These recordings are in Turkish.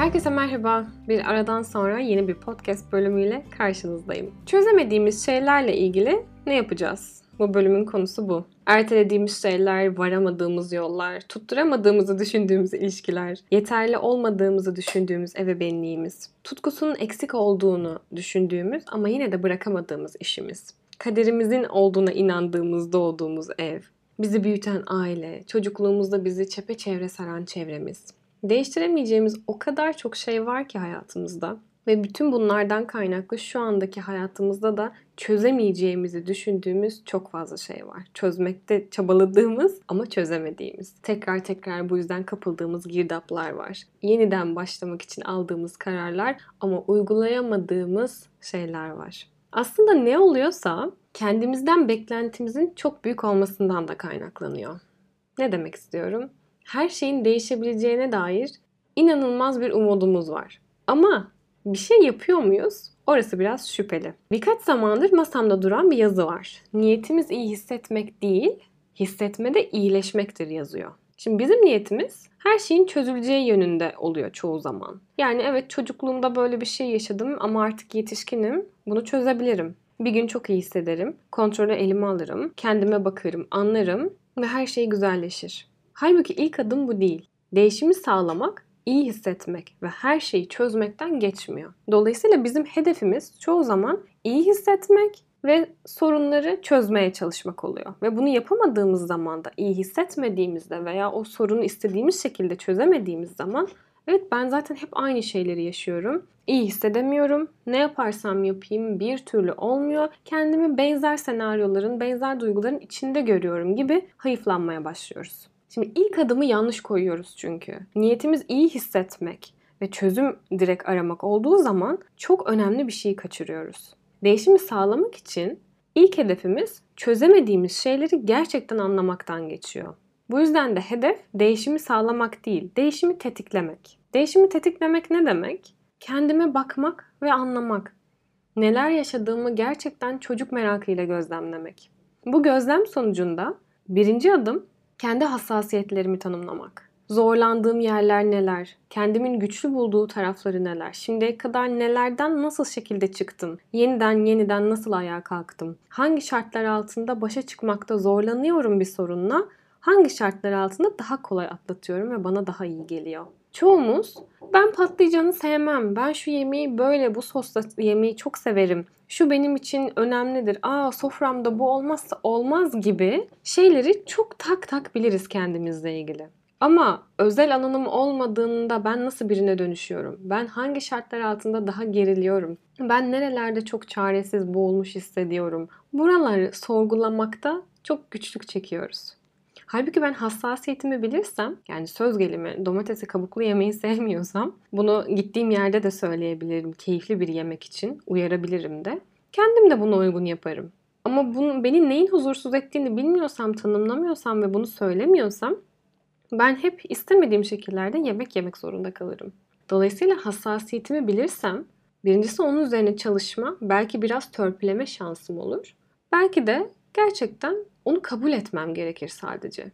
Herkese merhaba. Bir aradan sonra yeni bir podcast bölümüyle karşınızdayım. Çözemediğimiz şeylerle ilgili ne yapacağız? Bu bölümün konusu bu. Ertelediğimiz şeyler, varamadığımız yollar, tutturamadığımızı düşündüğümüz ilişkiler, yeterli olmadığımızı düşündüğümüz ebeveynliğimiz, tutkusunun eksik olduğunu düşündüğümüz ama yine de bırakamadığımız işimiz, kaderimizin olduğuna inandığımız doğduğumuz ev, bizi büyüten aile, çocukluğumuzda bizi çepeçevre saran çevremiz. Değiştiremeyeceğimiz o kadar çok şey var ki hayatımızda ve bütün bunlardan kaynaklı şu andaki hayatımızda da çözemeyeceğimizi düşündüğümüz çok fazla şey var. Çözmekte çabaladığımız ama çözemediğimiz. Tekrar tekrar bu yüzden kapıldığımız girdaplar var. Yeniden başlamak için aldığımız kararlar ama uygulayamadığımız şeyler var. Aslında ne oluyorsa kendimizden beklentimizin çok büyük olmasından da kaynaklanıyor. Ne demek istiyorum? Her şeyin değişebileceğine dair inanılmaz bir umudumuz var. Ama bir şey yapıyor muyuz? Orası biraz şüpheli. Birkaç zamandır masamda duran bir yazı var. Niyetimiz iyi hissetmek değil, hissetmede iyileşmektir yazıyor. Şimdi bizim niyetimiz her şeyin çözüleceği yönünde oluyor çoğu zaman. Yani evet çocukluğumda böyle bir şey yaşadım ama artık yetişkinim. Bunu çözebilirim. Bir gün çok iyi hissederim. Kontrolü elime alırım. Kendime bakarım, anlarım ve her şey güzelleşir. Halbuki ilk adım bu değil. Değişimi sağlamak iyi hissetmek ve her şeyi çözmekten geçmiyor. Dolayısıyla bizim hedefimiz çoğu zaman iyi hissetmek ve sorunları çözmeye çalışmak oluyor. Ve bunu yapamadığımız zaman da iyi hissetmediğimizde veya o sorunu istediğimiz şekilde çözemediğimiz zaman evet ben zaten hep aynı şeyleri yaşıyorum. İyi hissedemiyorum. Ne yaparsam yapayım bir türlü olmuyor. Kendimi benzer senaryoların, benzer duyguların içinde görüyorum gibi hayıflanmaya başlıyoruz. Şimdi ilk adımı yanlış koyuyoruz çünkü. Niyetimiz iyi hissetmek ve çözüm direkt aramak olduğu zaman çok önemli bir şeyi kaçırıyoruz. Değişimi sağlamak için ilk hedefimiz çözemediğimiz şeyleri gerçekten anlamaktan geçiyor. Bu yüzden de hedef değişimi sağlamak değil, değişimi tetiklemek. Değişimi tetiklemek ne demek? Kendime bakmak ve anlamak. Neler yaşadığımı gerçekten çocuk merakıyla gözlemlemek. Bu gözlem sonucunda birinci adım kendi hassasiyetlerimi tanımlamak. Zorlandığım yerler neler? Kendimin güçlü bulduğu tarafları neler? Şimdiye kadar nelerden nasıl şekilde çıktım? Yeniden yeniden nasıl ayağa kalktım? Hangi şartlar altında başa çıkmakta zorlanıyorum bir sorunla? Hangi şartlar altında daha kolay atlatıyorum ve bana daha iyi geliyor? Çoğumuz ben patlıcanı sevmem. Ben şu yemeği böyle bu sosla yemeği çok severim. Şu benim için önemlidir. Aa soframda bu olmazsa olmaz gibi şeyleri çok tak tak biliriz kendimizle ilgili. Ama özel alanım olmadığında ben nasıl birine dönüşüyorum? Ben hangi şartlar altında daha geriliyorum? Ben nerelerde çok çaresiz boğulmuş hissediyorum? Buraları sorgulamakta çok güçlük çekiyoruz. Halbuki ben hassasiyetimi bilirsem, yani söz gelimi domatesi kabuklu yemeyi sevmiyorsam bunu gittiğim yerde de söyleyebilirim keyifli bir yemek için, uyarabilirim de. Kendim de buna uygun yaparım. Ama bunu, beni neyin huzursuz ettiğini bilmiyorsam, tanımlamıyorsam ve bunu söylemiyorsam ben hep istemediğim şekillerde yemek yemek zorunda kalırım. Dolayısıyla hassasiyetimi bilirsem birincisi onun üzerine çalışma, belki biraz törpüleme şansım olur. Belki de gerçekten onu kabul etmem gerekir sadece.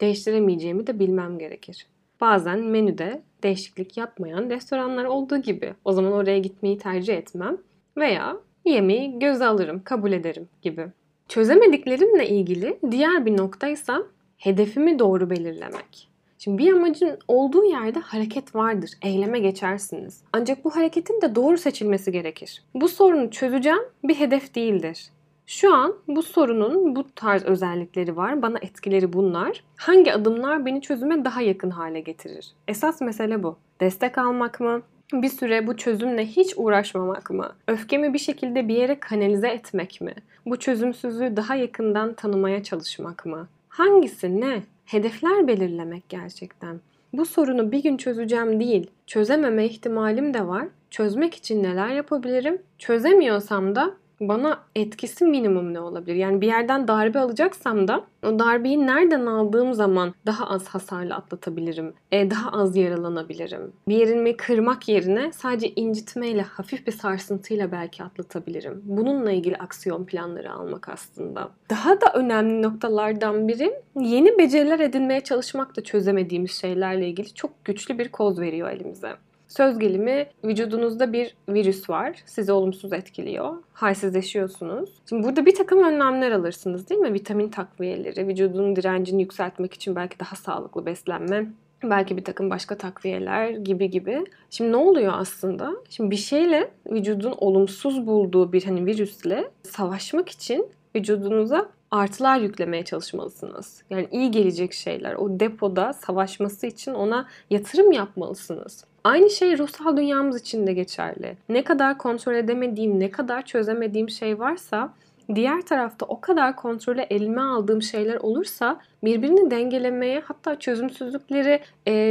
Değiştiremeyeceğimi de bilmem gerekir. Bazen menüde değişiklik yapmayan restoranlar olduğu gibi. O zaman oraya gitmeyi tercih etmem veya yemeği göze alırım, kabul ederim gibi. Çözemediklerimle ilgili diğer bir noktaysa hedefimi doğru belirlemek. Şimdi bir amacın olduğu yerde hareket vardır. Eyleme geçersiniz. Ancak bu hareketin de doğru seçilmesi gerekir. Bu sorunu çözeceğim bir hedef değildir. Şu an bu sorunun bu tarz özellikleri var. Bana etkileri bunlar. Hangi adımlar beni çözüme daha yakın hale getirir? Esas mesele bu. Destek almak mı? Bir süre bu çözümle hiç uğraşmamak mı? Öfkemi bir şekilde bir yere kanalize etmek mi? Bu çözümsüzlüğü daha yakından tanımaya çalışmak mı? Hangisi ne? Hedefler belirlemek gerçekten. Bu sorunu bir gün çözeceğim değil, çözememe ihtimalim de var. Çözmek için neler yapabilirim? Çözemiyorsam da bana etkisi minimum ne olabilir? Yani bir yerden darbe alacaksam da o darbeyi nereden aldığım zaman daha az hasarla atlatabilirim. E, daha az yaralanabilirim. Bir yerimi kırmak yerine sadece incitmeyle, hafif bir sarsıntıyla belki atlatabilirim. Bununla ilgili aksiyon planları almak aslında. Daha da önemli noktalardan biri yeni beceriler edinmeye çalışmak da çözemediğimiz şeylerle ilgili çok güçlü bir koz veriyor elimize. Söz gelimi vücudunuzda bir virüs var. Sizi olumsuz etkiliyor. Halsizleşiyorsunuz. Şimdi burada bir takım önlemler alırsınız değil mi? Vitamin takviyeleri, vücudun direncini yükseltmek için belki daha sağlıklı beslenme, belki bir takım başka takviyeler gibi gibi. Şimdi ne oluyor aslında? Şimdi bir şeyle vücudun olumsuz bulduğu bir hani virüsle savaşmak için vücudunuza artılar yüklemeye çalışmalısınız. Yani iyi gelecek şeyler o depoda savaşması için ona yatırım yapmalısınız. Aynı şey ruhsal dünyamız için de geçerli. Ne kadar kontrol edemediğim, ne kadar çözemediğim şey varsa diğer tarafta o kadar kontrole elime aldığım şeyler olursa birbirini dengelemeye hatta çözümsüzlükleri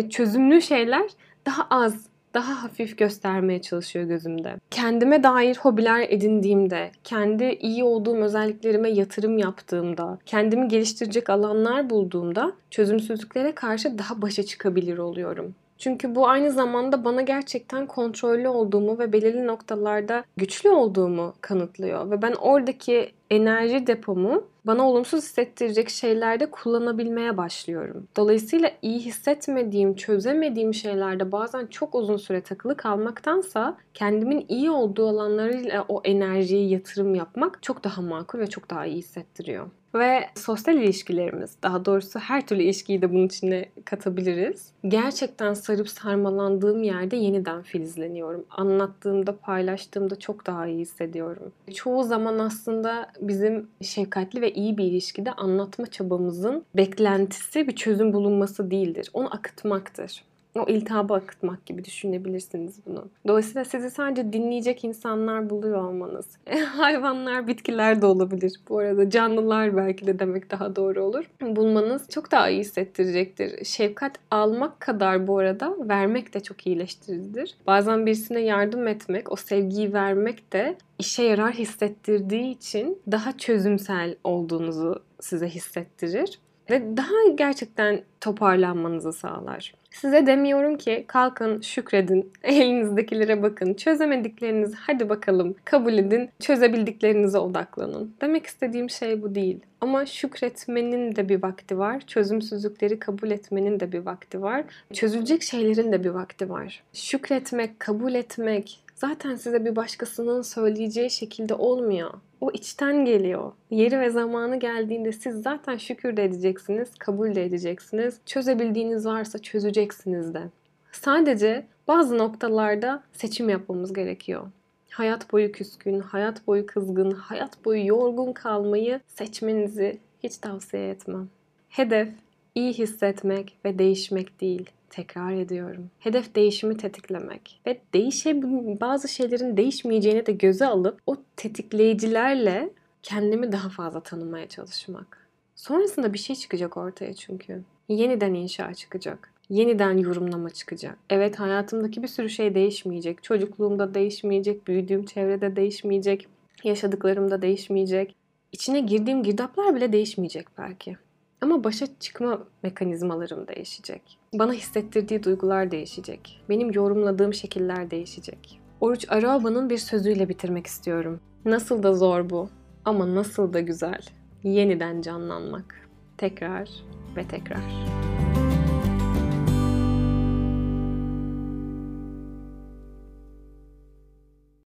çözümlü şeyler daha az daha hafif göstermeye çalışıyor gözümde. Kendime dair hobiler edindiğimde, kendi iyi olduğum özelliklerime yatırım yaptığımda, kendimi geliştirecek alanlar bulduğumda çözümsüzlüklere karşı daha başa çıkabilir oluyorum. Çünkü bu aynı zamanda bana gerçekten kontrollü olduğumu ve belirli noktalarda güçlü olduğumu kanıtlıyor. Ve ben oradaki enerji depomu bana olumsuz hissettirecek şeylerde kullanabilmeye başlıyorum. Dolayısıyla iyi hissetmediğim, çözemediğim şeylerde bazen çok uzun süre takılı kalmaktansa kendimin iyi olduğu alanlarıyla o enerjiyi yatırım yapmak çok daha makul ve çok daha iyi hissettiriyor. Ve sosyal ilişkilerimiz, daha doğrusu her türlü ilişkiyi de bunun içine katabiliriz. Gerçekten sarıp sarmalandığım yerde yeniden filizleniyorum. Anlattığımda, paylaştığımda çok daha iyi hissediyorum. Çoğu zaman aslında bizim şefkatli ve iyi bir ilişkide anlatma çabamızın beklentisi bir çözüm bulunması değildir. Onu akıtmaktır o iltihabı akıtmak gibi düşünebilirsiniz bunu. Dolayısıyla sizi sadece dinleyecek insanlar buluyor olmanız. Hayvanlar, bitkiler de olabilir. Bu arada canlılar belki de demek daha doğru olur. Bulmanız çok daha iyi hissettirecektir. Şefkat almak kadar bu arada vermek de çok iyileştiricidir. Bazen birisine yardım etmek, o sevgiyi vermek de işe yarar hissettirdiği için daha çözümsel olduğunuzu size hissettirir ve daha gerçekten toparlanmanızı sağlar. Size demiyorum ki kalkın şükredin, elinizdekilere bakın, çözemediklerinizi hadi bakalım kabul edin, çözebildiklerinize odaklanın. Demek istediğim şey bu değil. Ama şükretmenin de bir vakti var. Çözümsüzlükleri kabul etmenin de bir vakti var. Çözülecek şeylerin de bir vakti var. Şükretmek, kabul etmek, zaten size bir başkasının söyleyeceği şekilde olmuyor. O içten geliyor. Yeri ve zamanı geldiğinde siz zaten şükür de edeceksiniz, kabul de edeceksiniz. Çözebildiğiniz varsa çözeceksiniz de. Sadece bazı noktalarda seçim yapmamız gerekiyor. Hayat boyu küskün, hayat boyu kızgın, hayat boyu yorgun kalmayı seçmenizi hiç tavsiye etmem. Hedef iyi hissetmek ve değişmek değil Tekrar ediyorum. Hedef değişimi tetiklemek ve değişe bazı şeylerin değişmeyeceğini de göze alıp o tetikleyicilerle kendimi daha fazla tanımaya çalışmak. Sonrasında bir şey çıkacak ortaya çünkü. Yeniden inşa çıkacak. Yeniden yorumlama çıkacak. Evet hayatımdaki bir sürü şey değişmeyecek. Çocukluğumda değişmeyecek, büyüdüğüm çevrede değişmeyecek, yaşadıklarımda değişmeyecek. İçine girdiğim girdaplar bile değişmeyecek belki. Ama başa çıkma mekanizmalarım değişecek. Bana hissettirdiği duygular değişecek. Benim yorumladığım şekiller değişecek. Oruç Araba'nın bir sözüyle bitirmek istiyorum. Nasıl da zor bu ama nasıl da güzel. Yeniden canlanmak. Tekrar ve tekrar.